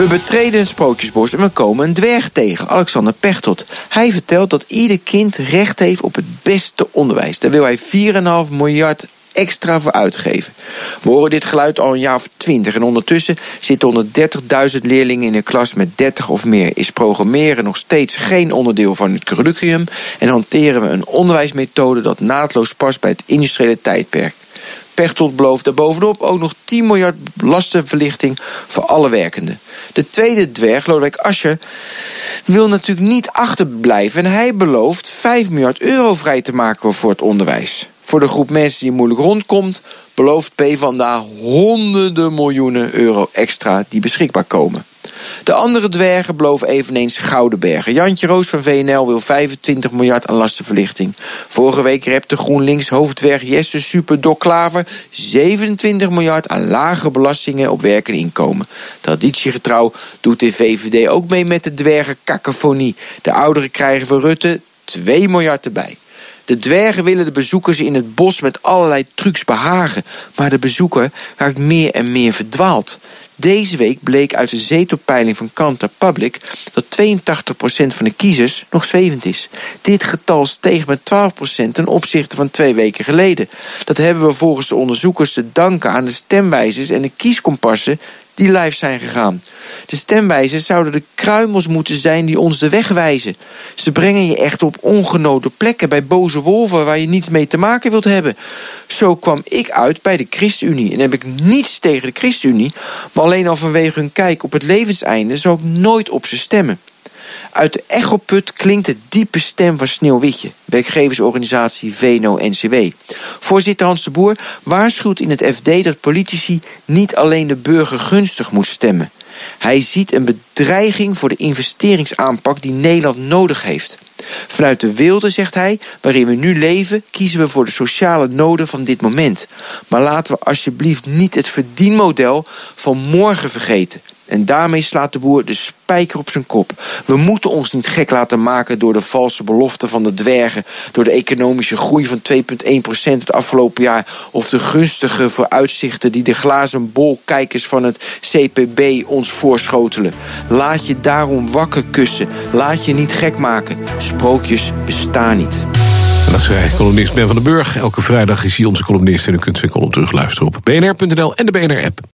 We betreden een sprookjesbos en we komen een dwerg tegen, Alexander Pechtold. Hij vertelt dat ieder kind recht heeft op het beste onderwijs. Daar wil hij 4,5 miljard extra voor uitgeven. We horen dit geluid al een jaar of 20 en ondertussen zitten 130.000 leerlingen in een klas met 30 of meer. Is programmeren nog steeds geen onderdeel van het curriculum en hanteren we een onderwijsmethode dat naadloos past bij het industriële tijdperk. Pechtold belooft daarbovenop ook nog 10 miljard lastenverlichting voor alle werkenden. De tweede dwerg, Lodewijk Asscher, wil natuurlijk niet achterblijven en hij belooft 5 miljard euro vrij te maken voor het onderwijs. Voor de groep mensen die moeilijk rondkomt, belooft PvdA honderden miljoenen euro extra die beschikbaar komen. De andere dwergen beloven eveneens gouden bergen. Jantje Roos van VNL wil 25 miljard aan lastenverlichting. Vorige week repte GroenLinks hoofddwerg Jesse Superdok Klaver 27 miljard aan lage belastingen op werk en inkomen. Traditiegetrouw doet de VVD ook mee met de dwergen. De ouderen krijgen van Rutte 2 miljard erbij. De dwergen willen de bezoekers in het bos met allerlei trucs behagen, maar de bezoeker raakt meer en meer verdwaald. Deze week bleek uit de zetelpeiling van Kantar Public dat 82% van de kiezers nog zwevend is. Dit getal steeg met 12% ten opzichte van twee weken geleden. Dat hebben we volgens de onderzoekers te danken aan de stemwijzers en de kieskompassen die live zijn gegaan. De stemwijzers zouden de kruimels moeten zijn die ons de weg wijzen. Ze brengen je echt op ongenoten plekken bij boze wolven waar je niets mee te maken wilt hebben. Zo kwam ik uit bij de ChristenUnie en heb ik niets tegen de ChristenUnie, maar alleen al vanwege hun kijk op het levenseinde zou ik nooit op ze stemmen. Uit de echoput klinkt de diepe stem van Sneeuwwitje, werkgeversorganisatie VNO-NCW. Voorzitter Hans de Boer waarschuwt in het FD dat politici niet alleen de burger gunstig moeten stemmen. Hij ziet een bedreiging voor de investeringsaanpak die Nederland nodig heeft. Vanuit de wilde, zegt hij, waarin we nu leven, kiezen we voor de sociale noden van dit moment. Maar laten we alsjeblieft niet het verdienmodel van morgen vergeten. En daarmee slaat de boer de spijker op zijn kop. We moeten ons niet gek laten maken door de valse beloften van de dwergen, door de economische groei van 2,1% het afgelopen jaar of de gunstige vooruitzichten die de glazen bol kijkers van het CPB ons voorschotelen. Laat je daarom wakker kussen. Laat je niet gek maken. Sprookjes bestaan niet. En dat eigen columnist Ben van den Burg. Elke vrijdag is hij onze columnist en u kunt zijn column terugluisteren op bnr.nl en de BNR-app.